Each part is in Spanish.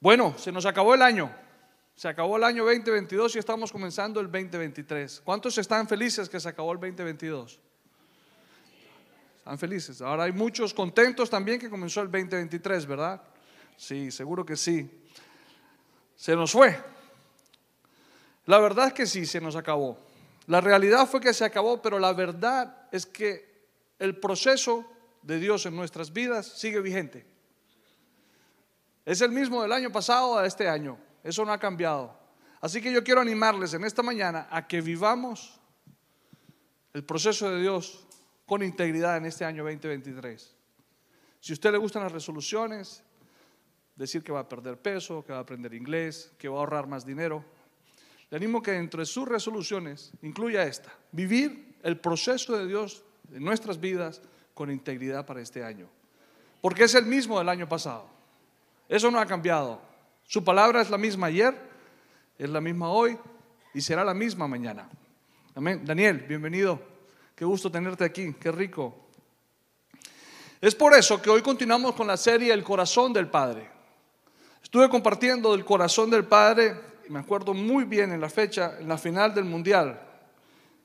Bueno, se nos acabó el año. Se acabó el año 2022 y estamos comenzando el 2023. ¿Cuántos están felices que se acabó el 2022? Están felices. Ahora hay muchos contentos también que comenzó el 2023, ¿verdad? Sí, seguro que sí. Se nos fue. La verdad es que sí, se nos acabó. La realidad fue que se acabó, pero la verdad es que el proceso de Dios en nuestras vidas sigue vigente. Es el mismo del año pasado a este año. Eso no ha cambiado. Así que yo quiero animarles en esta mañana a que vivamos el proceso de Dios con integridad en este año 2023. Si a usted le gustan las resoluciones, decir que va a perder peso, que va a aprender inglés, que va a ahorrar más dinero, le animo que dentro de sus resoluciones incluya esta, vivir el proceso de Dios en nuestras vidas con integridad para este año. Porque es el mismo del año pasado. Eso no ha cambiado. Su palabra es la misma ayer, es la misma hoy y será la misma mañana. Amén. Daniel, bienvenido. Qué gusto tenerte aquí, qué rico. Es por eso que hoy continuamos con la serie El corazón del Padre. Estuve compartiendo del corazón del Padre, y me acuerdo muy bien en la fecha, en la final del Mundial.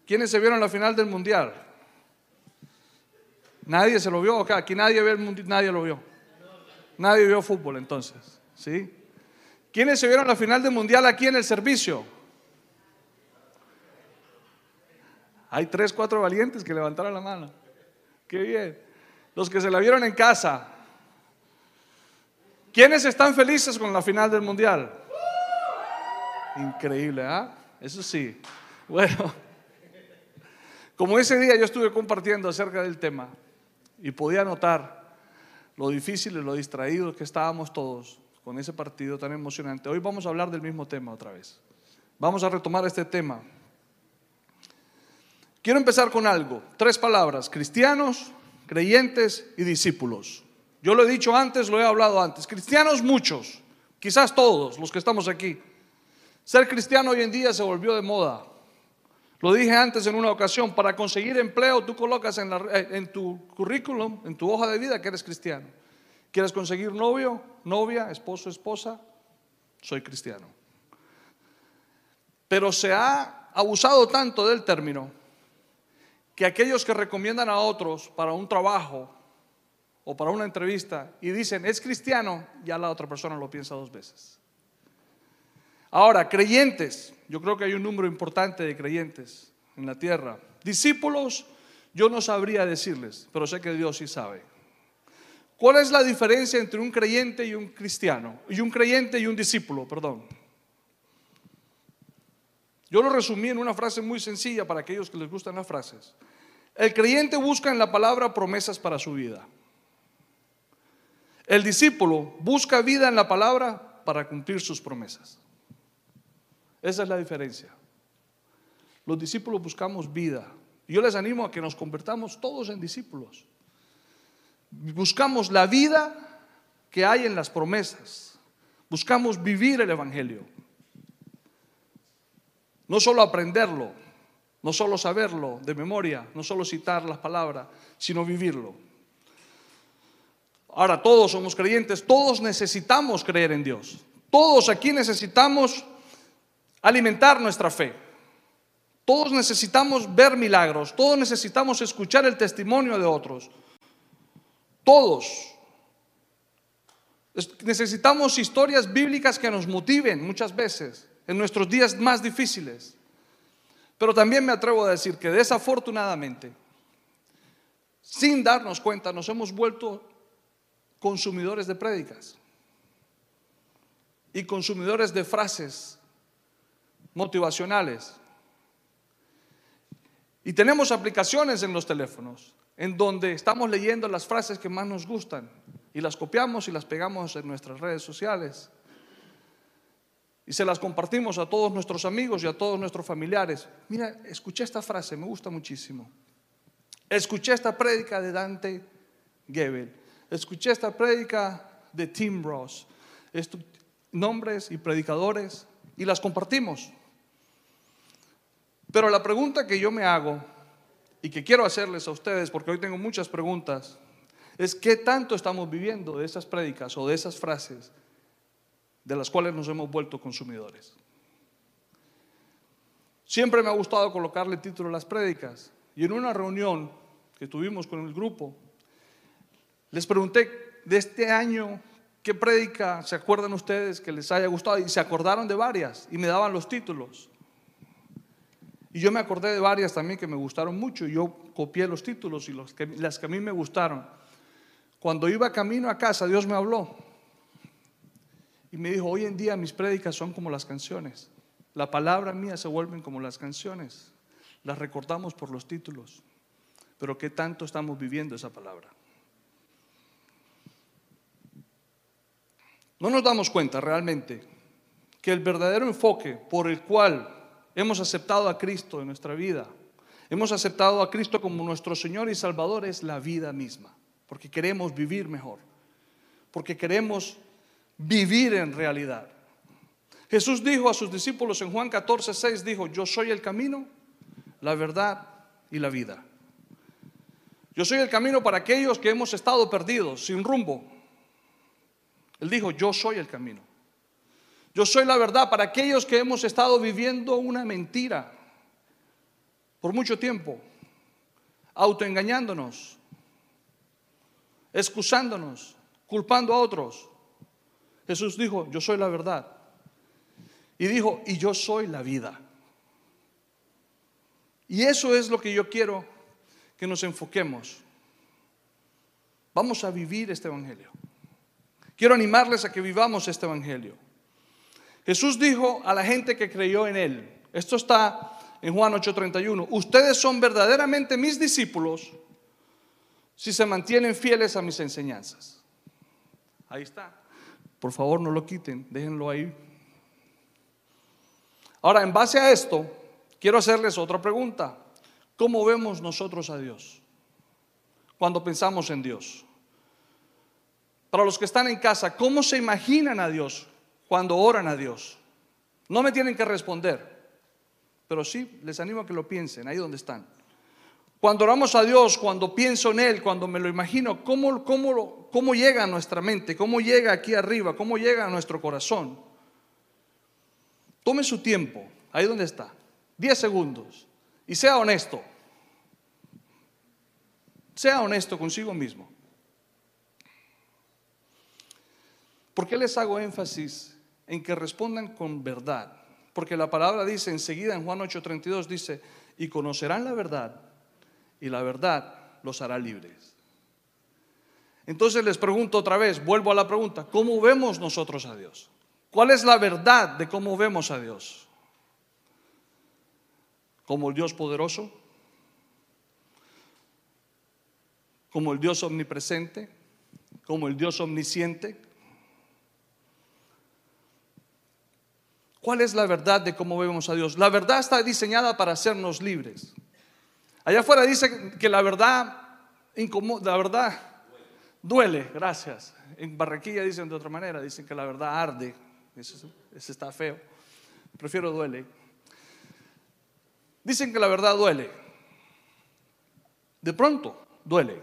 ¿Quiénes se vieron en la final del Mundial? Nadie se lo vio acá, aquí nadie, nadie lo vio. Nadie vio fútbol entonces, ¿sí? ¿Quiénes se vieron la final del mundial aquí en el servicio? Hay tres, cuatro valientes que levantaron la mano. Qué bien. Los que se la vieron en casa. ¿Quiénes están felices con la final del mundial? Increíble, ¿ah? Eso sí. Bueno, como ese día yo estuve compartiendo acerca del tema y podía notar lo difícil lo distraídos que estábamos todos con ese partido tan emocionante. Hoy vamos a hablar del mismo tema otra vez. Vamos a retomar este tema. Quiero empezar con algo, tres palabras, cristianos, creyentes y discípulos. Yo lo he dicho antes, lo he hablado antes. Cristianos muchos, quizás todos los que estamos aquí. Ser cristiano hoy en día se volvió de moda. Lo dije antes en una ocasión, para conseguir empleo tú colocas en, eh, tu currículum, en tu hoja de vida que eres cristiano. ¿Quieres conseguir novio, novia, esposo, esposa? Soy cristiano. Pero se ha abusado tanto del término que aquellos que recomiendan a otros para un trabajo o para una entrevista y dicen es cristiano, ya la otra persona lo piensa dos veces. Ahora, creyentes, yo creo que hay un número importante de creyentes en la tierra. Discípulos, yo no sabría decirles, pero sé que Dios sí sabe. ¿Cuál es la diferencia entre un creyente y un cristiano? Y un creyente y un discípulo, perdón. Yo lo resumí en una frase muy sencilla para aquellos que les gustan las frases. El creyente busca en la palabra promesas para su vida. El discípulo busca vida en la palabra para cumplir sus promesas. Esa es la diferencia. Los discípulos buscamos vida. Yo les animo a que nos convertamos todos en discípulos. Buscamos la vida que hay en las promesas. Buscamos vivir el Evangelio. No solo aprenderlo, no solo saberlo de memoria, no solo citar las palabras, sino vivirlo. Ahora todos somos creyentes, todos necesitamos creer en Dios. Todos aquí necesitamos alimentar nuestra fe. Todos necesitamos ver milagros, todos necesitamos escuchar el testimonio de otros. Todos. Necesitamos historias bíblicas que nos motiven muchas veces en nuestros días más difíciles. Pero también me atrevo a decir que desafortunadamente, sin darnos cuenta, nos hemos vuelto consumidores de prédicas y consumidores de frases motivacionales. Y tenemos aplicaciones en los teléfonos en donde estamos leyendo las frases que más nos gustan y las copiamos y las pegamos en nuestras redes sociales. Y se las compartimos a todos nuestros amigos y a todos nuestros familiares. Mira, escuché esta frase, me gusta muchísimo. Escuché esta prédica de Dante Gebel. Escuché esta prédica de Tim Ross. nombres y predicadores y las compartimos. Pero la pregunta que yo me hago y que quiero hacerles a ustedes, porque hoy tengo muchas preguntas, es qué tanto estamos viviendo de esas prédicas o de esas frases de las cuales nos hemos vuelto consumidores. Siempre me ha gustado colocarle título a las prédicas y en una reunión que tuvimos con el grupo, les pregunté de este año qué prédica se acuerdan ustedes que les haya gustado y se acordaron de varias y me daban los títulos. Y yo me acordé de varias también que me gustaron mucho y yo copié los títulos y los que, las que a mí me gustaron. Cuando iba camino a casa, Dios me habló y me dijo, hoy en día mis prédicas son como las canciones. La palabra mía se vuelven como las canciones. Las recordamos por los títulos. Pero ¿qué tanto estamos viviendo esa palabra? No nos damos cuenta realmente que el verdadero enfoque por el cual hemos aceptado a Cristo en nuestra vida, hemos aceptado a Cristo como nuestro Señor y Salvador es la vida misma, porque queremos vivir mejor, porque queremos vivir en realidad. Jesús dijo a sus discípulos en Juan 14, 6, dijo, yo soy el camino, la verdad y la vida. Yo soy el camino para aquellos que hemos estado perdidos, sin rumbo. Él dijo, yo soy el camino. Yo soy la verdad para aquellos que hemos estado viviendo una mentira por mucho tiempo, autoengañándonos, excusándonos, culpando a otros. Jesús dijo, yo soy la verdad. Y dijo, y yo soy la vida. Y eso es lo que yo quiero que nos enfoquemos. Vamos a vivir este Evangelio. Quiero animarles a que vivamos este Evangelio. Jesús dijo a la gente que creyó en Él, esto está en Juan 8:31, ustedes son verdaderamente mis discípulos si se mantienen fieles a mis enseñanzas. Ahí está. Por favor, no lo quiten, déjenlo ahí. Ahora, en base a esto, quiero hacerles otra pregunta. ¿Cómo vemos nosotros a Dios cuando pensamos en Dios? Para los que están en casa, ¿cómo se imaginan a Dios cuando oran a Dios? No me tienen que responder, pero sí les animo a que lo piensen ahí donde están. Cuando oramos a Dios, cuando pienso en Él, cuando me lo imagino, ¿cómo, cómo, cómo llega a nuestra mente? ¿Cómo llega aquí arriba? ¿Cómo llega a nuestro corazón? Tome su tiempo, ahí donde está, 10 segundos, y sea honesto. Sea honesto consigo mismo. ¿Por qué les hago énfasis en que respondan con verdad? Porque la palabra dice enseguida en Juan 8:32, dice, y conocerán la verdad, y la verdad los hará libres. Entonces les pregunto otra vez, vuelvo a la pregunta, ¿cómo vemos nosotros a Dios? ¿Cuál es la verdad de cómo vemos a Dios? ¿Como el Dios poderoso? ¿Como el Dios omnipresente? ¿Como el Dios omnisciente? ¿Cuál es la verdad de cómo vemos a Dios? La verdad está diseñada para hacernos libres. Allá afuera dice que la verdad incomoda, la verdad duele, gracias. En Barranquilla dicen de otra manera, dicen que la verdad arde. Eso, eso está feo. Prefiero duele. Dicen que la verdad duele. De pronto duele.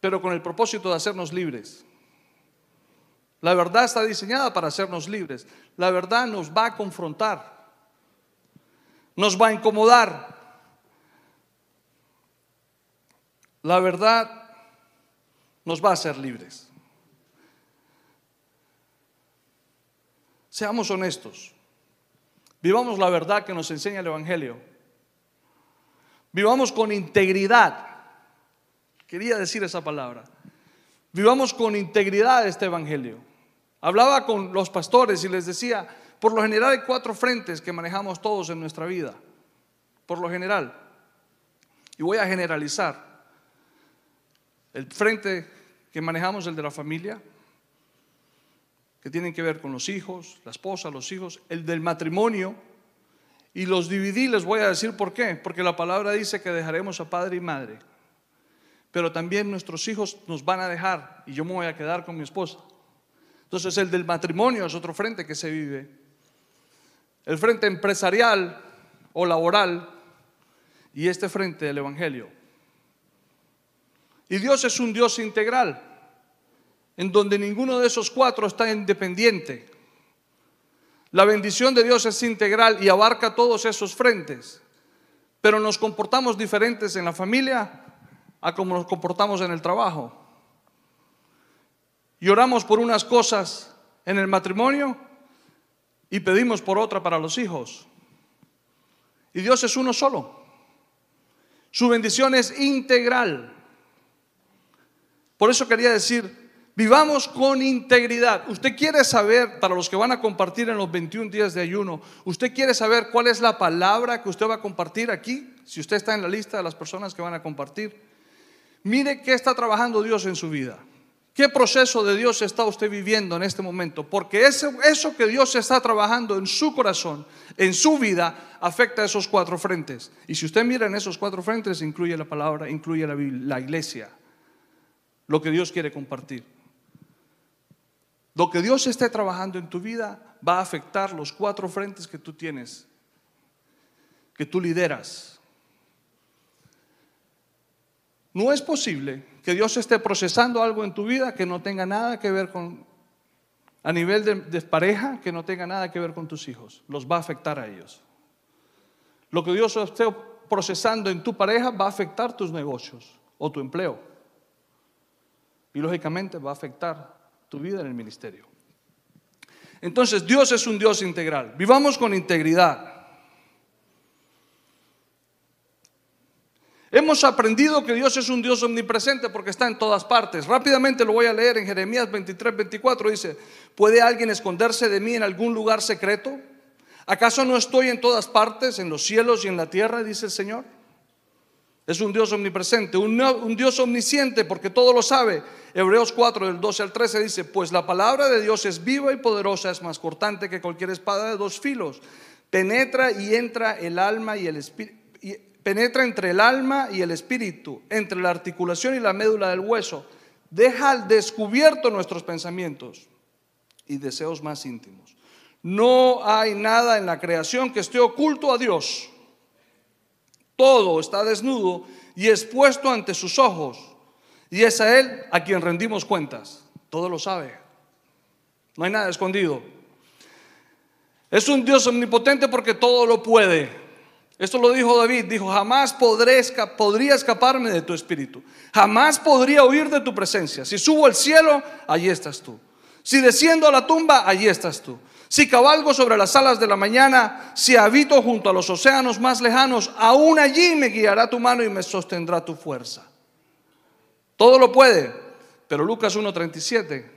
Pero con el propósito de hacernos libres. La verdad está diseñada para hacernos libres. La verdad nos va a confrontar. Nos va a incomodar. La verdad nos va a hacer libres. Seamos honestos. Vivamos la verdad que nos enseña el Evangelio. Vivamos con integridad. Quería decir esa palabra. Vivamos con integridad este Evangelio. Hablaba con los pastores y les decía, por lo general hay cuatro frentes que manejamos todos en nuestra vida, por lo general. Y voy a generalizar. El frente que manejamos, el de la familia, que tienen que ver con los hijos, la esposa, los hijos, el del matrimonio, y los dividí, les voy a decir por qué, porque la palabra dice que dejaremos a padre y madre, pero también nuestros hijos nos van a dejar y yo me voy a quedar con mi esposa. Entonces el del matrimonio es otro frente que se vive. El frente empresarial o laboral y este frente del Evangelio. Y Dios es un Dios integral. en donde ninguno de esos cuatro está independiente. La bendición de Dios es integral y abarca todos esos frentes, pero nos comportamos diferentes en la familia a como nos comportamos en el trabajo. Y oramos por unas cosas en el matrimonio y pedimos por otra para los hijos. Y Dios es uno solo. Su bendición es integral. Por eso quería decir, vivamos con integridad. Usted quiere saber, para los que van a compartir en los 21 días de ayuno, usted quiere saber cuál es la palabra que usted va a compartir aquí, si usted está en la lista de las personas que van a compartir. Mire qué está trabajando Dios en su vida. ¿Qué proceso de Dios está usted viviendo en este momento? Porque eso, que Dios está trabajando en su corazón, en su vida, afecta a esos cuatro frentes. Y si usted mira en esos cuatro frentes, incluye la palabra, incluye la, la iglesia, lo que Dios quiere compartir. Lo que Dios esté trabajando en tu vida va a afectar los cuatro frentes que tú tienes, que tú lideras. No es posible que Dios esté procesando algo en tu vida que no tenga nada que ver con, a nivel de, pareja, que no tenga nada que ver con tus hijos. Los va a afectar a ellos. Lo que Dios esté procesando en tu pareja va a afectar tus negocios o tu empleo. Y lógicamente va a afectar tu vida en el ministerio. Entonces Dios es un Dios integral. Vivamos con integridad. Hemos aprendido que Dios es un Dios omnipresente porque está en todas partes. Rápidamente lo voy a leer en Jeremías 23, 24. Dice, ¿puede alguien esconderse de mí en algún lugar secreto? ¿Acaso no estoy en todas partes, en los cielos y en la tierra? Dice el Señor. Es un Dios omnipresente, un, Dios omnisciente porque todo lo sabe. Hebreos 4 del 12 al 13 dice, pues la palabra de Dios es viva y poderosa, es más cortante que cualquier espada de dos filos. Penetra y entra el alma y el espíritu penetra entre el alma y el espíritu, entre la articulación y la médula del hueso, deja al descubierto nuestros pensamientos y deseos más íntimos. No hay nada en la creación que esté oculto a Dios. Todo está desnudo y expuesto ante sus ojos. Y es a Él a quien rendimos cuentas. Todo lo sabe. No hay nada escondido. Es un Dios omnipotente porque todo lo puede. Esto lo dijo David, dijo, jamás podré podría escaparme de tu espíritu, jamás podría huir de tu presencia. Si subo al cielo, allí estás tú. Si desciendo a la tumba, allí estás tú. Si cabalgo sobre las alas de la mañana, si habito junto a los océanos más lejanos, aún allí me guiará tu mano y me sostendrá tu fuerza. Todo lo puede, pero Lucas 1.37,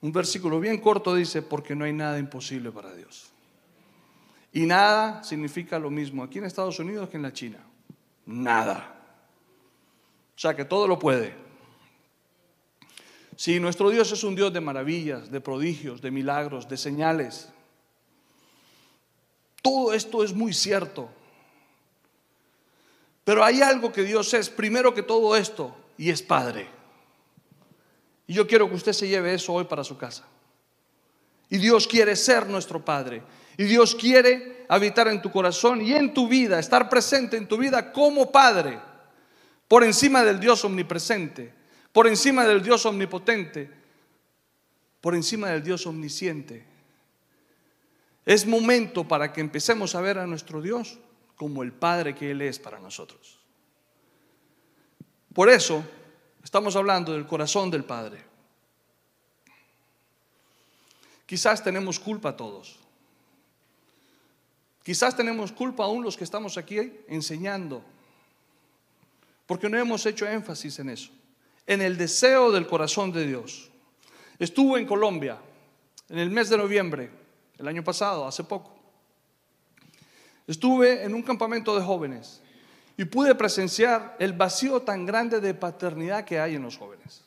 un versículo bien corto dice, porque no hay nada imposible para Dios. Y nada significa lo mismo aquí en Estados Unidos que en la China. Nada. O sea que todo lo puede. Si nuestro Dios es un Dios de maravillas, de prodigios, de milagros, de señales. Todo esto es muy cierto. Pero hay algo que Dios es, primero que todo esto, y es Padre. Y yo quiero que usted se lleve eso hoy para su casa. Y Dios quiere ser nuestro Padre. Y Dios quiere habitar en tu corazón y en tu vida, estar presente en tu vida como Padre, por encima del Dios omnipresente, por encima del Dios omnipotente, por encima del Dios omnisciente. Es momento para que empecemos a ver a nuestro Dios como el Padre que Él es para nosotros. Por eso estamos hablando del corazón del Padre. Quizás tenemos culpa todos. Quizás tenemos culpa aún los que estamos aquí enseñando, porque no hemos hecho énfasis en eso, en el deseo del corazón de Dios. Estuve en Colombia en el mes de noviembre, el año pasado, hace poco. Estuve en un campamento de jóvenes y pude presenciar el vacío tan grande de paternidad que hay en los jóvenes.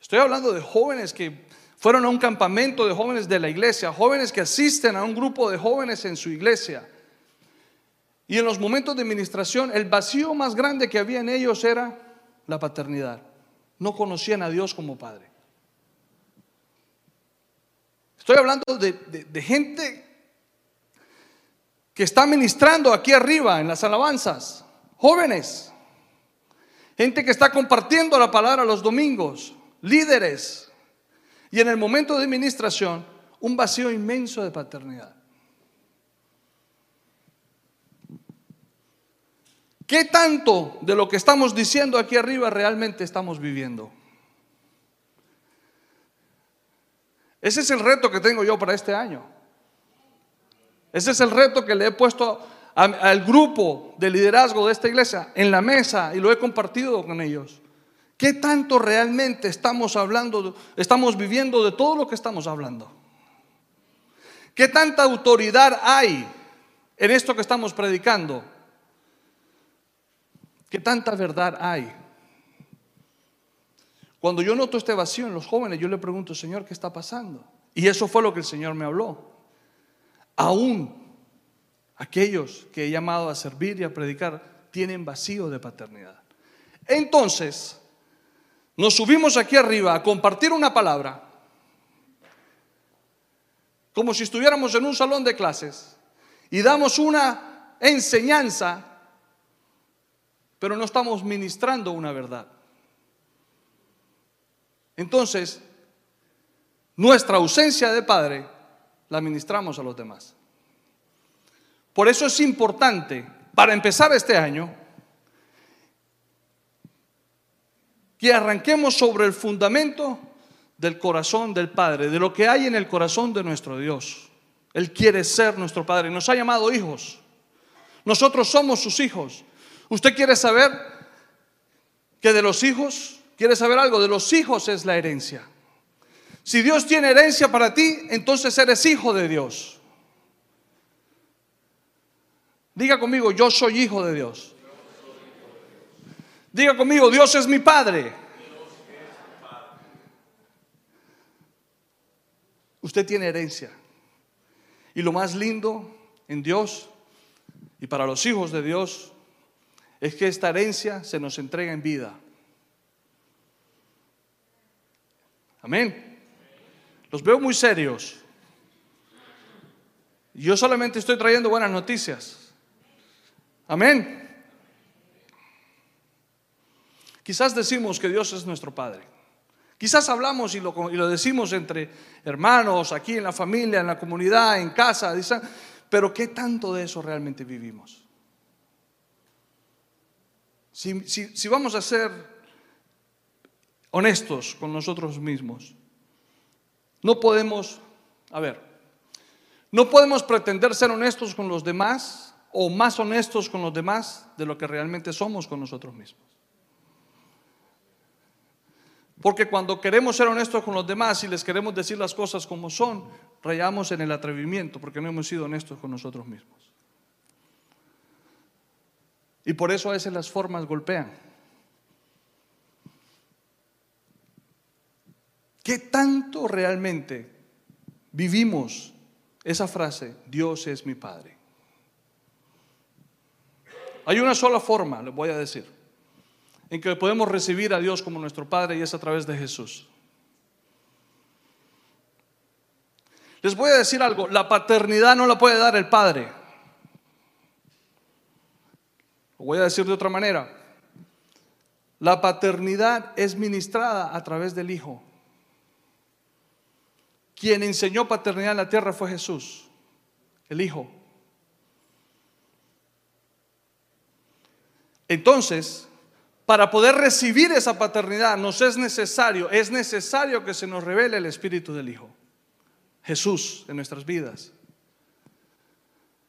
Estoy hablando de jóvenes que fueron a un campamento de jóvenes de la iglesia, jóvenes que asisten a un grupo de jóvenes en su iglesia. Y en los momentos de administración, el vacío más grande que había en ellos era la paternidad. No conocían a Dios como Padre. Estoy hablando de, de gente que está ministrando aquí arriba en las alabanzas, jóvenes, gente que está compartiendo la palabra los domingos, líderes, y en el momento de administración, un vacío inmenso de paternidad. ¿Qué tanto de lo que estamos diciendo aquí arriba realmente estamos viviendo? Ese es el reto que tengo yo para este año. Ese es el reto que le he puesto al grupo de liderazgo de esta iglesia en la mesa y lo he compartido con ellos. ¿Qué tanto realmente estamos hablando, estamos viviendo de todo lo que estamos hablando? ¿Qué tanta autoridad hay en esto que estamos predicando? ¿Qué tanta verdad hay? Cuando yo noto este vacío en los jóvenes, yo le pregunto, Señor, ¿qué está pasando? Y eso fue lo que el Señor me habló. Aún aquellos que he llamado a servir y a predicar tienen vacío de paternidad. Entonces, nos subimos aquí arriba a compartir una palabra, como si estuviéramos en un salón de clases, y damos una enseñanza pero no estamos ministrando una verdad. Entonces, nuestra ausencia de padre la ministramos a los demás. Por eso es importante, para empezar este año, que arranquemos sobre el fundamento del corazón del Padre, de lo que hay en el corazón de nuestro Dios. Él quiere ser nuestro Padre, nos ha llamado hijos. Nosotros somos sus hijos. ¿Usted quiere saber que de los hijos, quiere saber algo? De los hijos es la herencia. Si Dios tiene herencia para ti, entonces eres hijo de Dios. Diga conmigo, yo soy hijo de Dios. Diga conmigo, Dios es mi Padre. Usted tiene herencia. Y lo más lindo en Dios y para los hijos de Dios es que esta herencia se nos entrega en vida. Amén. Los veo muy serios. Yo solamente estoy trayendo buenas noticias. Amén. Quizás decimos que Dios es nuestro Padre. Quizás hablamos y lo, decimos entre hermanos, aquí en la familia, en la comunidad, en casa, pero ¿qué tanto de eso realmente vivimos? Si, vamos a ser honestos con nosotros mismos, no podemos, a ver, no podemos pretender ser honestos con los demás o más honestos con los demás de lo que realmente somos con nosotros mismos. Porque cuando queremos ser honestos con los demás y les queremos decir las cosas como son, rayamos en el atrevimiento porque no hemos sido honestos con nosotros mismos. Y por eso a veces las formas golpean. ¿Qué tanto realmente vivimos esa frase, Dios es mi Padre? Hay una sola forma, les voy a decir, en que podemos recibir a Dios como nuestro Padre y es a través de Jesús. Les voy a decir algo, la paternidad no la puede dar el Padre voy a decir de otra manera. La paternidad es ministrada a través del Hijo. Quien enseñó paternidad en la tierra fue Jesús, el Hijo. Entonces, para poder recibir esa paternidad nos es necesario, es necesario que se nos revele el Espíritu del Hijo, Jesús en nuestras vidas.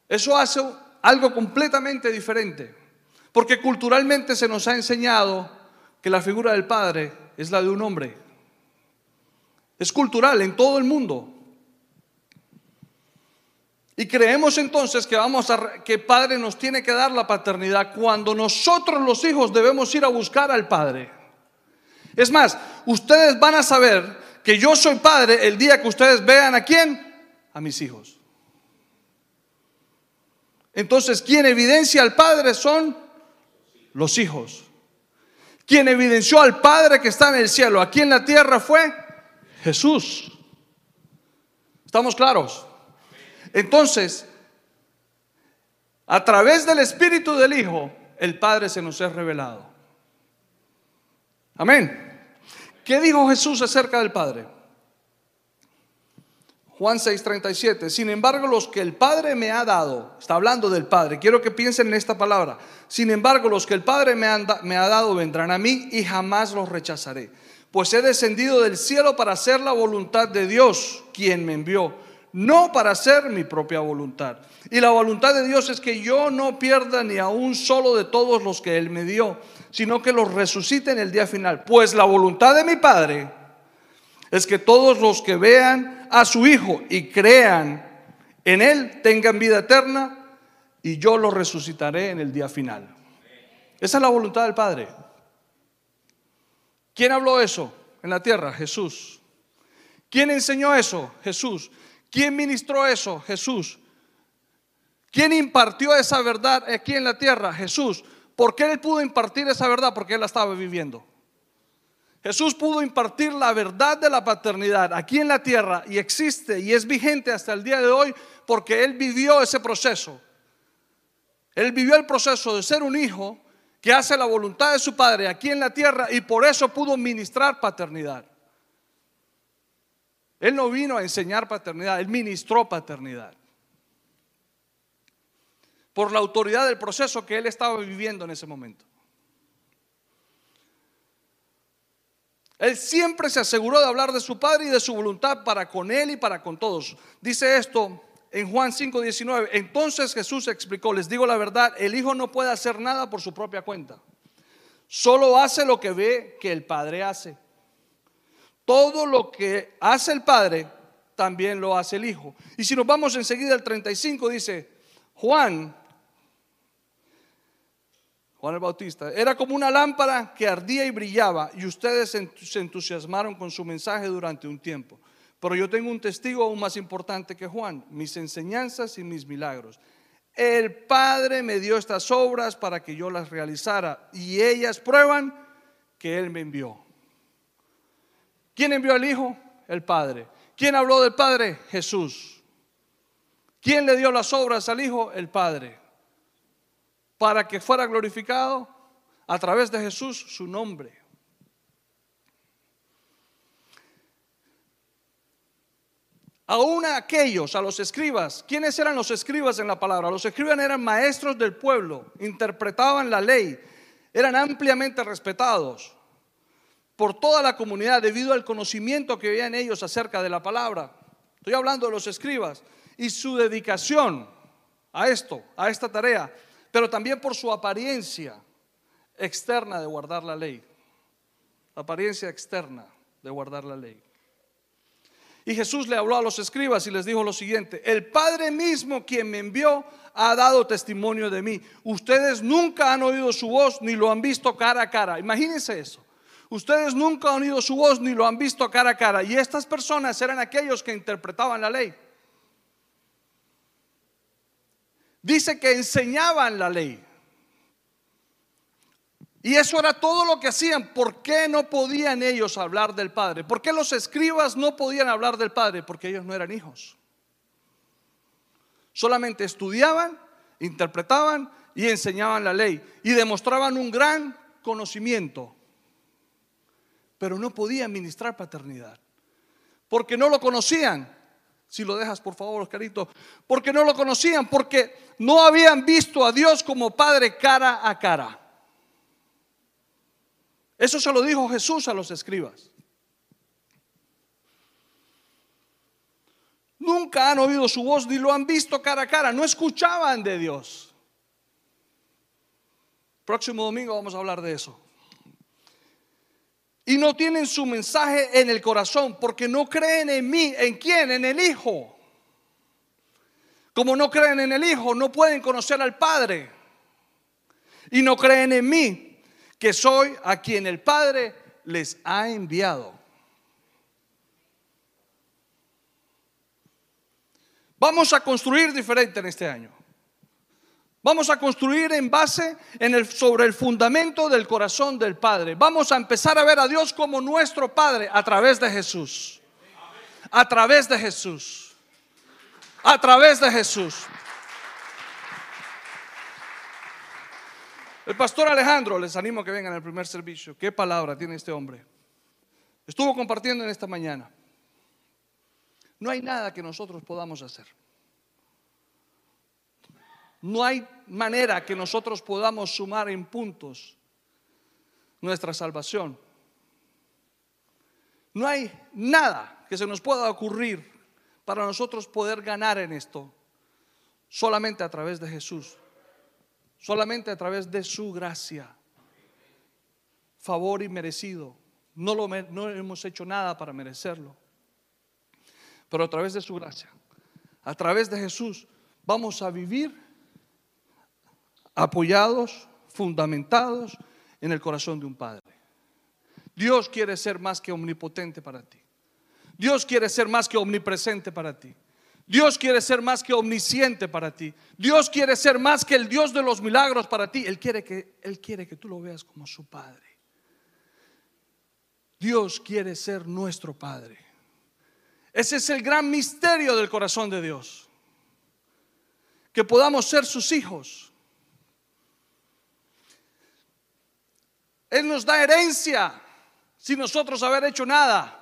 Eso hace algo completamente diferente. Porque culturalmente se nos ha enseñado que la figura del padre es la de un hombre. Es cultural en todo el mundo. Y creemos entonces que vamos a que padre nos tiene que dar la paternidad cuando nosotros los hijos debemos ir a buscar al padre. Es más, ustedes van a saber que yo soy padre el día que ustedes vean a quién? A mis hijos. Entonces, ¿quién evidencia al padre son los hijos. Quien evidenció al Padre que está en el cielo, aquí en la tierra fue Jesús. ¿Estamos claros? Entonces, a través del Espíritu del Hijo, el Padre se nos es revelado. Amén. ¿Qué dijo Jesús acerca del Padre? Juan 6:37. Sin embargo, los que el Padre me ha dado, está hablando del Padre, quiero que piensen en esta palabra. Sin embargo, los que el Padre me, me ha dado vendrán a mí y jamás los rechazaré. Pues he descendido del cielo para hacer la voluntad de Dios, quien me envió, no para hacer mi propia voluntad. Y la voluntad de Dios es que yo no pierda ni a un solo de todos los que Él me dio, sino que los resucite en el día final. Pues la voluntad de mi Padre es que todos los que vean a su Hijo y crean en Él tengan vida eterna y yo los resucitaré en el día final. Esa es la voluntad del Padre. ¿Quién habló eso en la tierra? Jesús. ¿Quién enseñó eso? Jesús. ¿Quién ministró eso? Jesús. ¿Quién impartió esa verdad aquí en la tierra? Jesús. ¿Por qué él pudo impartir esa verdad? Porque él la estaba viviendo. Jesús pudo impartir la verdad de la paternidad aquí en la tierra y existe y es vigente hasta el día de hoy porque Él vivió ese proceso. Él vivió el proceso de ser un hijo que hace la voluntad de su padre aquí en la tierra y por eso pudo ministrar paternidad. Él no vino a enseñar paternidad, Él ministró paternidad. Por la autoridad del proceso que Él estaba viviendo en ese momento. Él siempre se aseguró de hablar de su Padre y de su voluntad para con Él y para con todos. Dice esto en Juan 5:19. Entonces Jesús explicó, les digo la verdad, el Hijo no puede hacer nada por su propia cuenta. Solo hace lo que ve que el Padre hace. Todo lo que hace el Padre, también lo hace el Hijo. Y si nos vamos enseguida al 35, dice, Juan Juan el Bautista, era como una lámpara que ardía y brillaba y ustedes se entusiasmaron con su mensaje durante un tiempo. Pero yo tengo un testigo aún más importante que Juan, mis enseñanzas y mis milagros. El Padre me dio estas obras para que yo las realizara y ellas prueban que Él me envió. ¿Quién envió al Hijo? El Padre. ¿Quién habló del Padre? Jesús. ¿Quién le dio las obras al Hijo? El Padre para que fuera glorificado a través de Jesús su nombre. Aún a aquellos, a los escribas, ¿quiénes eran los escribas en la palabra? Los escribas eran maestros del pueblo, interpretaban la ley, eran ampliamente respetados por toda la comunidad debido al conocimiento que veían ellos acerca de la palabra. Estoy hablando de los escribas y su dedicación a esto, a esta tarea pero también por su apariencia externa de guardar la ley. apariencia externa de guardar la ley. Y Jesús le habló a los escribas y les dijo lo siguiente, el Padre mismo quien me envió ha dado testimonio de mí. Ustedes nunca han oído su voz ni lo han visto cara a cara. Imagínense eso. Ustedes nunca han oído su voz ni lo han visto cara a cara. Y estas personas eran aquellos que interpretaban la ley. dice que enseñaban la ley. Y eso era todo lo que hacían. ¿Por qué no podían ellos hablar del Padre? ¿Por qué los escribas no podían hablar del Padre? Porque ellos no eran hijos. Solamente estudiaban, interpretaban y enseñaban la ley. Y demostraban un gran conocimiento. Pero no podían ministrar paternidad. Porque no lo conocían. Si lo dejas, por favor, Oscarito. Porque no lo conocían, porque no habían visto a Dios como Padre cara a cara. Eso se lo dijo Jesús a los escribas. Nunca han oído su voz ni lo han visto cara a cara. No escuchaban de Dios. Próximo domingo vamos a hablar de eso y no tienen su mensaje en el corazón porque no creen en mí. ¿En quién? En el Hijo. Como no creen en el Hijo, no pueden conocer al Padre. Y no creen en mí, que soy a quien el Padre les ha enviado. Vamos a construir diferente en este año. Vamos a construir en base sobre el fundamento del corazón del Padre. Vamos a empezar a ver a Dios como nuestro Padre a través de Jesús. A través de Jesús. A través de Jesús. El pastor Alejandro, les animo a que vengan al primer servicio. ¿Qué palabra tiene este hombre? Estuvo compartiendo en esta mañana. No hay nada que nosotros podamos hacer. No hay manera que nosotros podamos sumar en puntos nuestra salvación. No hay nada que se nos pueda ocurrir para nosotros poder ganar en esto. Solamente a través de Jesús. Solamente a través de su gracia. Favor y merecido. No, lo, no hemos hecho nada para merecerlo. Pero a través de su gracia, a través de Jesús, vamos a vivir apoyados, fundamentados en el corazón de un Padre. Dios quiere ser más que omnipotente para ti. Dios quiere ser más que omnipresente para ti. Dios quiere ser más que omnisciente para ti. Dios quiere ser más que el Dios de los milagros para ti. Él quiere que, Él quiere que tú lo veas como su Padre. Dios quiere ser nuestro Padre. Ese es el gran misterio del corazón de Dios. Que podamos ser sus hijos. Él nos da herencia sin nosotros haber hecho nada.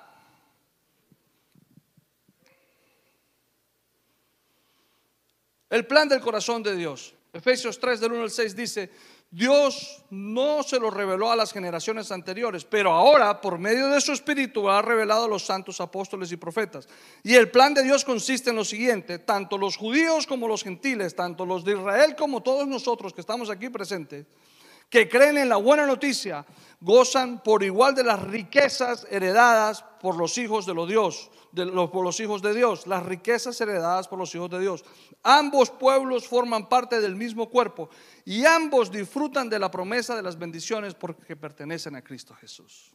El plan del corazón de Dios. Efesios 3 del 1 al 6 dice, Dios no se lo reveló a las generaciones anteriores, pero ahora por medio de su Espíritu ha revelado a los santos apóstoles y profetas. Y el plan de Dios consiste en lo siguiente, tanto los judíos como los gentiles, tanto los de Israel como todos nosotros que estamos aquí presentes, que creen en la buena noticia, gozan por igual de las riquezas heredadas por los hijos de los Dios, de los, por los hijos de Dios, las riquezas heredadas por los hijos de Dios. Ambos pueblos forman parte del mismo cuerpo y ambos disfrutan de la promesa de las bendiciones porque pertenecen a Cristo Jesús.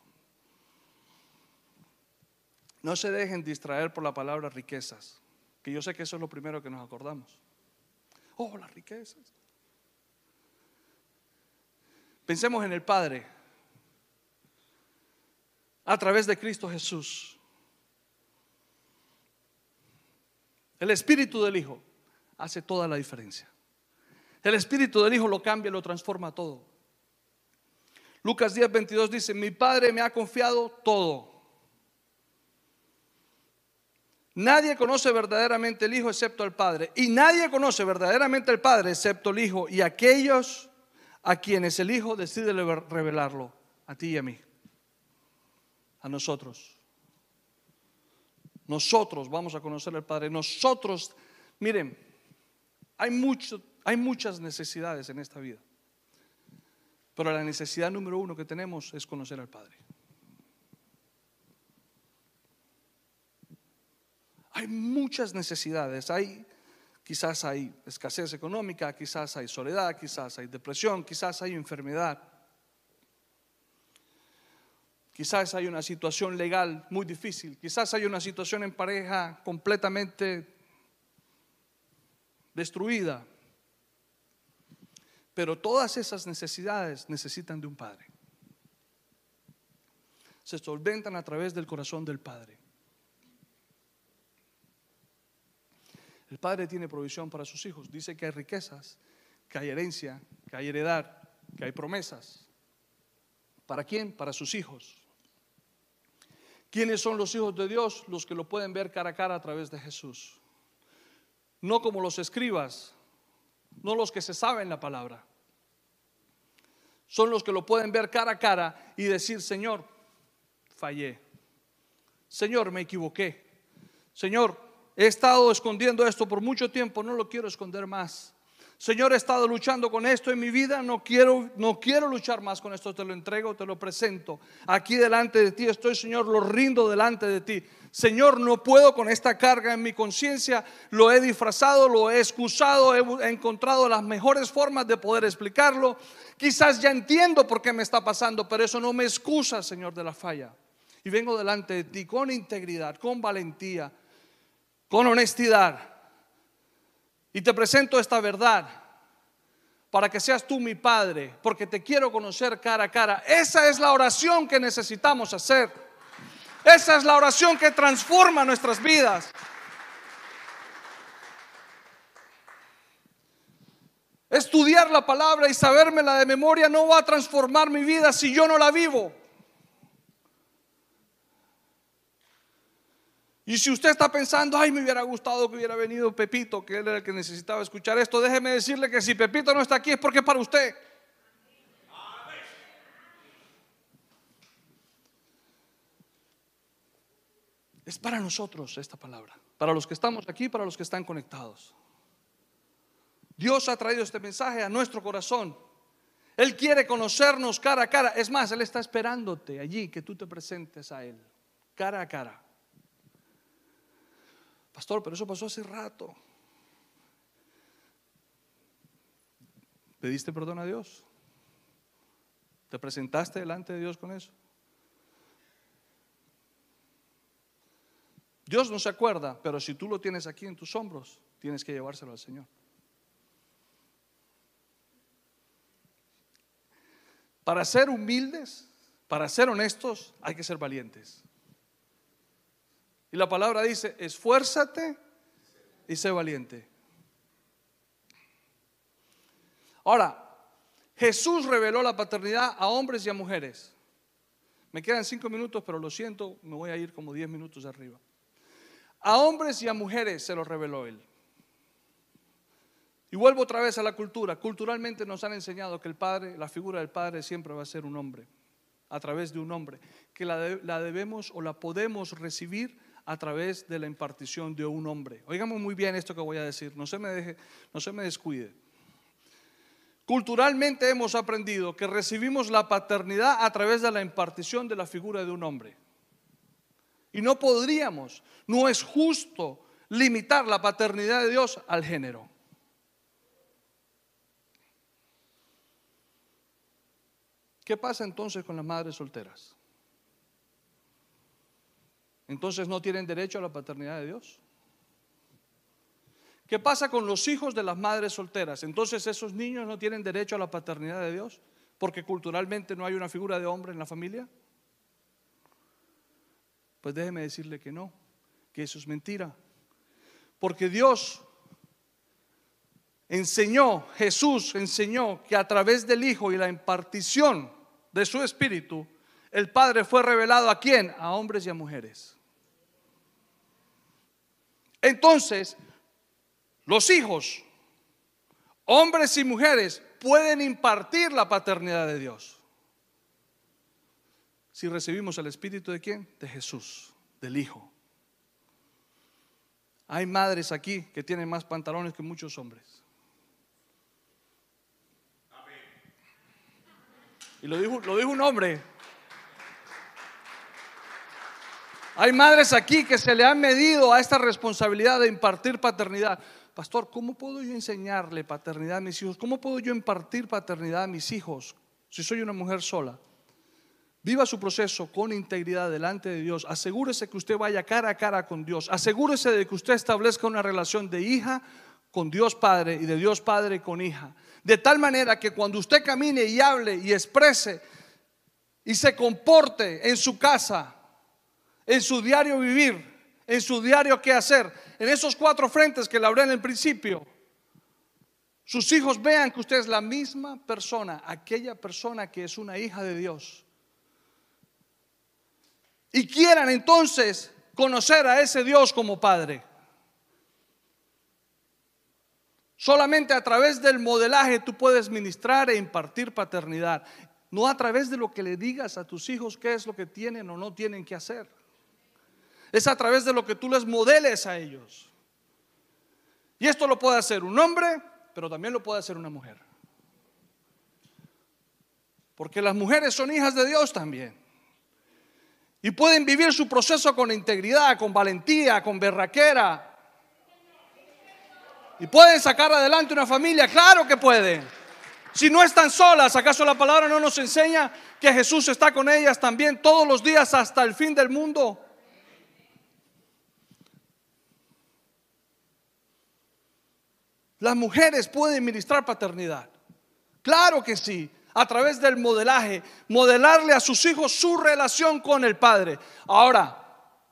No se dejen distraer por la palabra riquezas, que yo sé que eso es lo primero que nos acordamos. Oh, las riquezas. Pensemos en el Padre a través de Cristo Jesús. El Espíritu del Hijo hace toda la diferencia. El Espíritu del Hijo lo cambia, lo transforma todo. Lucas 10, 22 dice, mi Padre me ha confiado todo. Nadie conoce verdaderamente el Hijo excepto el Padre. Y nadie conoce verdaderamente el Padre excepto el Hijo y aquellos a quienes el Hijo decide revelarlo, a ti y a mí, a nosotros. Nosotros vamos a conocer al Padre. Nosotros, miren, hay, mucho, hay muchas necesidades en esta vida, pero la necesidad número uno que tenemos es conocer al Padre. Hay muchas necesidades, hay Quizás hay escasez económica, quizás hay soledad, quizás hay depresión, quizás hay enfermedad. Quizás hay una situación legal muy difícil, quizás hay una situación en pareja completamente destruida. Pero todas esas necesidades necesitan de un Padre. Se solventan a través del corazón del Padre. El Padre tiene provisión para sus hijos. Dice que hay riquezas, que hay herencia, que hay heredad, que hay promesas. ¿Para quién? Para sus hijos. ¿Quiénes son los hijos de Dios? Los que lo pueden ver cara a cara a través de Jesús. No como los escribas, no los que se saben la palabra. Son los que lo pueden ver cara a cara y decir, Señor, fallé. Señor, me equivoqué. Señor, He estado escondiendo esto por mucho tiempo, no lo quiero esconder más. Señor, he estado luchando con esto en mi vida, no quiero, no quiero luchar más con esto, te lo entrego, te lo presento. Aquí delante de ti estoy, Señor, lo rindo delante de ti. Señor, no puedo con esta carga en mi conciencia, lo he disfrazado, lo he excusado, he encontrado las mejores formas de poder explicarlo. Quizás ya entiendo por qué me está pasando, pero eso no me excusa, Señor, de la falla. Y vengo delante de ti con integridad, con valentía con honestidad. Y te presento esta verdad para que seas tú mi Padre, porque te quiero conocer cara a cara. Esa es la oración que necesitamos hacer. Esa es la oración que transforma nuestras vidas. Es estudiar la palabra y sabérmela de memoria no va a transformar mi vida si yo no la vivo. Y si usted está pensando, ay, me hubiera gustado que hubiera venido Pepito, que él era el que necesitaba escuchar esto, déjeme decirle que si Pepito no está aquí es porque es para usted. Es para nosotros esta palabra, para los que estamos aquí, para los que están conectados. Dios ha traído este mensaje a nuestro corazón. Él quiere conocernos cara a cara. Es más, Él está esperándote allí que tú te presentes a Él, cara a cara. Pastor, pero eso pasó hace rato. ¿Pediste perdón a Dios? ¿Te presentaste delante de Dios con eso? Dios no se acuerda, pero si tú lo tienes aquí en tus hombros, tienes que llevárselo al Señor. Para ser humildes, para ser honestos, hay que ser valientes. Y la palabra dice, esfuérzate y sé valiente. Ahora, Jesús reveló la paternidad a hombres y a mujeres. Me quedan cinco minutos, pero lo siento, me voy a ir como diez minutos arriba. A hombres y a mujeres se lo reveló Él. Y vuelvo otra vez a la cultura. Culturalmente nos han enseñado que el Padre, la figura del Padre siempre va a ser un hombre, a través de un hombre, que la, la debemos o la podemos recibir a través de la impartición de un hombre. Oigamos muy bien esto que voy a decir, no se me deje, no se me descuide. Culturalmente hemos aprendido que recibimos la paternidad a través de la impartición de la figura de un hombre. Y no podríamos, no es justo limitar la paternidad de Dios al género. ¿Qué pasa entonces con las madres solteras? Entonces no tienen derecho a la paternidad de Dios. ¿Qué pasa con los hijos de las madres solteras? Entonces esos niños no tienen derecho a la paternidad de Dios porque culturalmente no hay una figura de hombre en la familia. Pues déjeme decirle que no, que eso es mentira. Porque Dios enseñó, Jesús enseñó que a través del Hijo y la impartición de su Espíritu, el Padre fue revelado a quién? A hombres y a mujeres. Entonces, los hijos, hombres y mujeres, pueden impartir la paternidad de Dios. Si recibimos el Espíritu de quién? De Jesús, del Hijo. Hay madres aquí que tienen más pantalones que muchos hombres. Y lo dijo, lo dijo un hombre Hay madres aquí que se le han medido a esta responsabilidad de impartir paternidad. Pastor, ¿cómo puedo yo enseñarle paternidad a mis hijos? ¿Cómo puedo yo impartir paternidad a mis hijos si soy una mujer sola? Viva su proceso con integridad delante de Dios. Asegúrese que usted vaya cara a cara con Dios. Asegúrese de que usted establezca una relación de hija con Dios Padre y de Dios Padre con hija. De tal manera que cuando usted camine y hable y exprese y se comporte en su casa, en su diario vivir, en su diario qué hacer, en esos cuatro frentes que le hablé en el principio, sus hijos vean que usted es la misma persona, aquella persona que es una hija de Dios. Y quieran entonces conocer a ese Dios como Padre. Solamente a través del modelaje tú puedes ministrar e impartir paternidad. No a través de lo que le digas a tus hijos qué es lo que tienen o no tienen que hacer. Es a través de lo que tú les modeles a ellos. Y esto lo puede hacer un hombre, pero también lo puede hacer una mujer. Porque las mujeres son hijas de Dios también. Y pueden vivir su proceso con integridad, con valentía, con berraquera. Y pueden sacar adelante una familia, claro que pueden. Si no están solas, ¿acaso la palabra no nos enseña que Jesús está con ellas también todos los días hasta el fin del mundo? Las mujeres pueden ministrar paternidad. Claro que sí, a través del modelaje, modelarle a sus hijos su relación con el Padre. Ahora,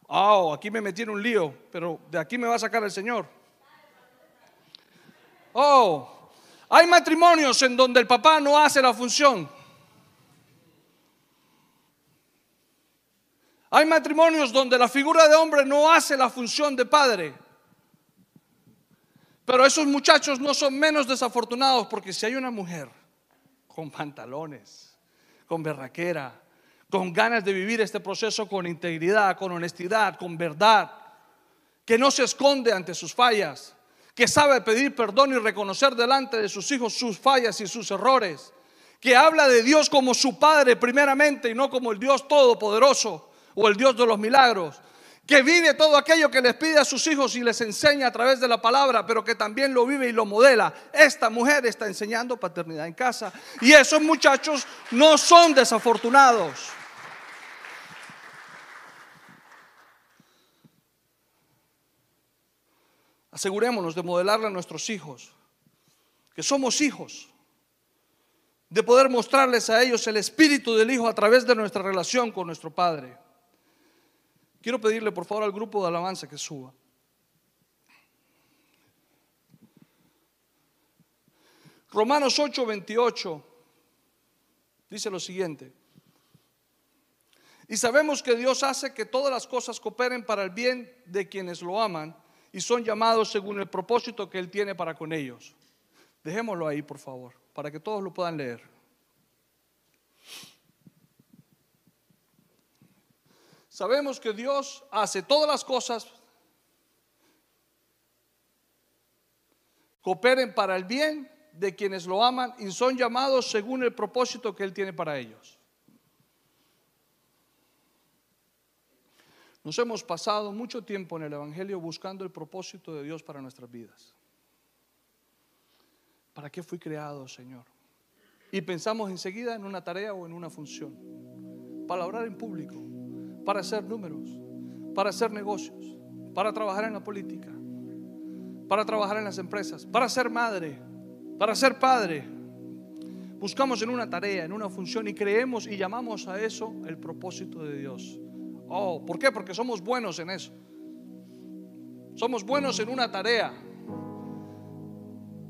oh, aquí me metí en un lío, pero de aquí me va a sacar el Señor. Oh, Hay matrimonios en donde el papá no hace la función. Hay matrimonios donde la figura de hombre no hace la función de padre. Pero esos muchachos no son menos desafortunados porque si hay una mujer con pantalones, con berraquera, con ganas de vivir este proceso con integridad, con honestidad, con verdad, que no se esconde ante sus fallas, que sabe pedir perdón y reconocer delante de sus hijos sus fallas y sus errores, que habla de Dios como su Padre primeramente y no como el Dios Todopoderoso o el Dios de los milagros, que vive todo aquello que les pide a sus hijos y les enseña a través de la palabra, pero que también lo vive y lo modela. Esta mujer está enseñando paternidad en casa y esos muchachos no son desafortunados. Asegurémonos de modelarle a nuestros hijos que somos hijos, de poder mostrarles a ellos el espíritu del Hijo a través de nuestra relación con nuestro Padre. Quiero pedirle por favor al grupo de alabanza que suba. Romanos 8, 28 dice lo siguiente. Y sabemos que Dios hace que todas las cosas cooperen para el bien de quienes lo aman y son llamados según el propósito que Él tiene para con ellos. Dejémoslo ahí, por favor, para que todos lo puedan leer. Sabemos que Dios hace todas las cosas cooperen para el bien de quienes lo aman y son llamados según el propósito que Él tiene para ellos. Nos hemos pasado mucho tiempo en el Evangelio buscando el propósito de Dios para nuestras vidas. ¿Para qué fui creado, Señor? Y pensamos enseguida en una tarea o en una función. Para orar en público, para hacer números, para hacer negocios, para trabajar en la política, para trabajar en las empresas, para ser madre, para ser padre. Buscamos en una tarea, en una función y creemos y llamamos a eso el propósito de Dios. Oh, ¿por qué? Porque somos buenos en eso. Somos buenos en una tarea.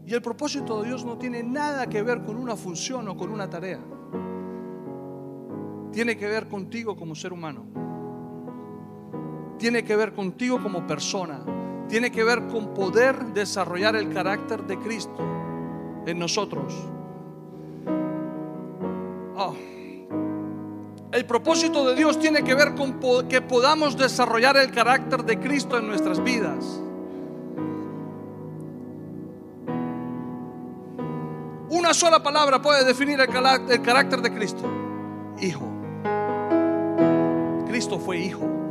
Y el propósito de Dios no tiene nada que ver con una función o con una tarea. Tiene que ver contigo como ser humano tiene que ver contigo como persona, tiene que ver con poder desarrollar el carácter de Cristo en nosotros. Oh. El propósito de Dios tiene que ver con que podamos desarrollar el carácter de Cristo en nuestras vidas. Una sola palabra puede definir el carácter de Cristo. Hijo. Cristo fue hijo.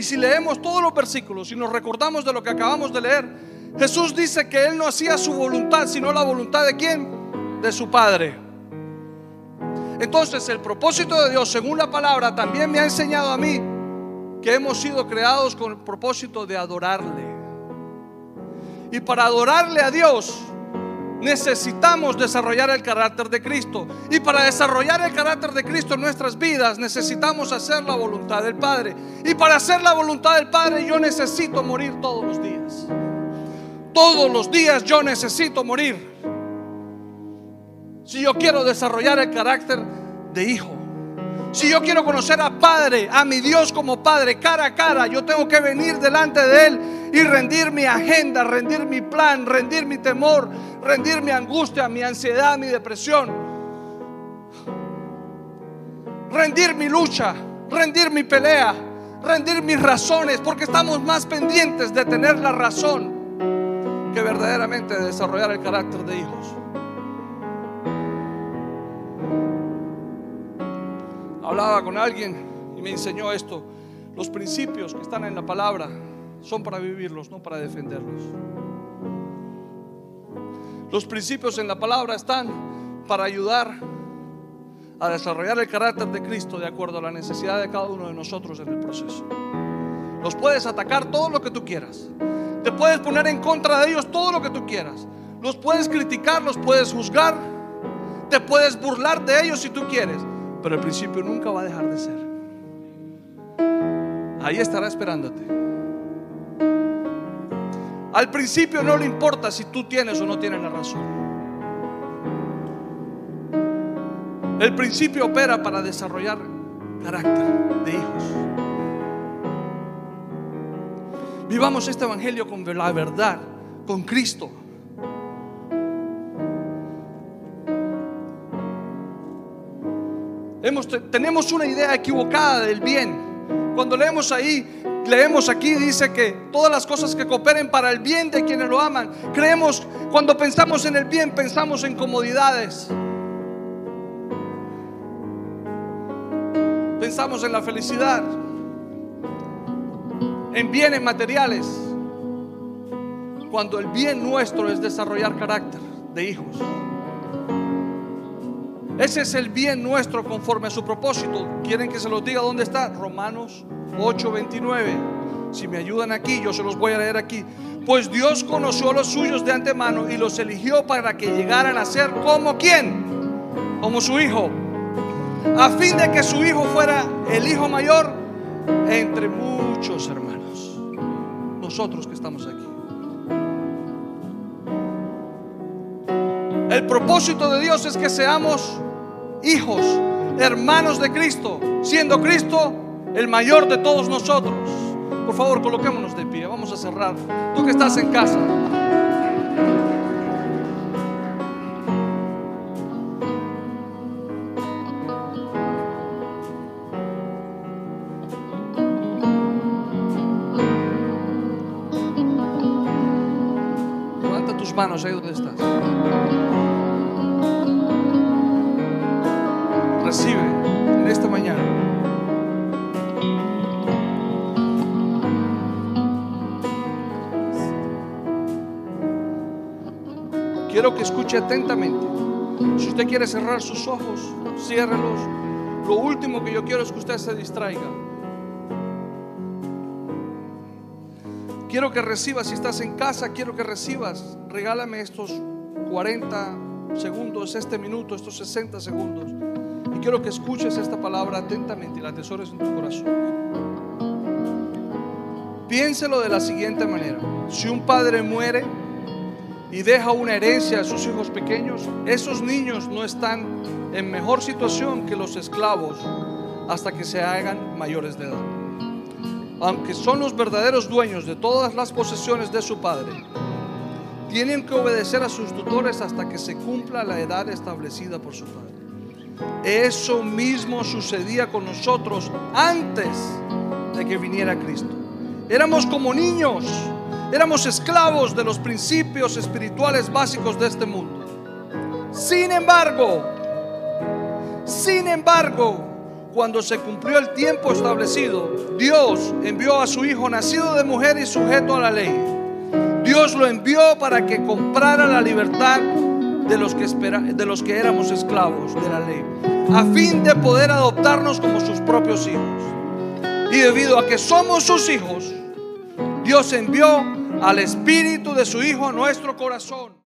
Y si leemos todos los versículos y nos recordamos de lo que acabamos de leer, Jesús dice que Él no hacía su voluntad, sino la voluntad de quién? De su Padre. Entonces el propósito de Dios, según la palabra, también me ha enseñado a mí que hemos sido creados con el propósito de adorarle. Y para adorarle a Dios, necesitamos desarrollar el carácter de Cristo. Y para desarrollar el carácter de Cristo en nuestras vidas necesitamos hacer la voluntad del Padre. Y para hacer la voluntad del Padre yo necesito morir todos los días. Todos los días yo necesito morir. Si yo quiero desarrollar el carácter de hijo. Si yo quiero conocer a Padre, a mi Dios como Padre, cara a cara, yo tengo que venir delante de Él y rendir mi agenda, rendir mi plan, rendir mi temor, rendir mi angustia, mi ansiedad, mi depresión. Rendir mi lucha, rendir mi pelea, rendir mis razones, porque estamos más pendientes de tener la razón que verdaderamente de desarrollar el carácter de hijos. Hablaba con alguien y me enseñó esto. Los principios que están en la palabra son para vivirlos, no para defenderlos. Los principios en la palabra están para ayudar a desarrollar el carácter de Cristo de acuerdo a la necesidad de cada uno de nosotros en el proceso. Los puedes atacar todo lo que tú quieras. Te puedes poner en contra de ellos todo lo que tú quieras. Los puedes criticar, los puedes juzgar. Te puedes burlar de ellos si tú quieres. Pero el principio nunca va a dejar de ser. Ahí estará esperándote. Al principio no le importa si tú tienes o no tienes la razón. El principio opera para desarrollar carácter de hijos. Vivamos este evangelio con la verdad, con Cristo. Tenemos una idea equivocada del bien. Cuando leemos ahí, leemos aquí, dice que todas las cosas que cooperen para el bien de quienes lo aman. Creemos, cuando pensamos en el bien, pensamos en comodidades. Pensamos en la felicidad, en bienes materiales, cuando el bien nuestro es desarrollar carácter de hijos. Ese es el bien nuestro conforme a su propósito. ¿Quieren que se los diga dónde está? Romanos 8:29. Si me ayudan aquí, yo se los voy a leer aquí. Pues Dios conoció a los suyos de antemano y los eligió para que llegaran a ser como quién? Como su hijo. A fin de que su hijo fuera el hijo mayor entre muchos hermanos. Nosotros que estamos aquí. El propósito de Dios es que seamos hijos, hermanos de Cristo, siendo Cristo el mayor de todos nosotros. Por favor, coloquémonos de pie, vamos a cerrar. Tú que estás en casa. Levanta tus manos ahí donde estás. Quiero que escuche atentamente. Si usted quiere cerrar sus ojos, ciérrelos. Lo último que yo quiero es que usted se distraiga. Quiero que recibas, si estás en casa, quiero que recibas. Regálame estos 40 segundos, este minuto, estos 60 segundos quiero que escuches esta palabra atentamente y la atesores en tu corazón. Piénselo de la siguiente manera. Si un padre muere y deja una herencia a sus hijos pequeños, esos niños no están en mejor situación que los esclavos hasta que se hagan mayores de edad. Aunque son los verdaderos dueños de todas las posesiones de su padre, tienen que obedecer a sus tutores hasta que se cumpla la edad establecida por su padre. Eso mismo sucedía con nosotros antes de que viniera Cristo. Éramos como niños, éramos esclavos de los principios espirituales básicos de este mundo. Sin embargo, sin embargo, cuando se cumplió el tiempo establecido, Dios envió a su Hijo nacido de mujer y sujeto a la ley. Dios lo envió para que comprara la libertad de los que, de los que éramos esclavos de la ley, a fin de poder adoptarnos como sus propios hijos. Y debido a que somos sus hijos, Dios envió al Espíritu de su Hijo a nuestro corazón.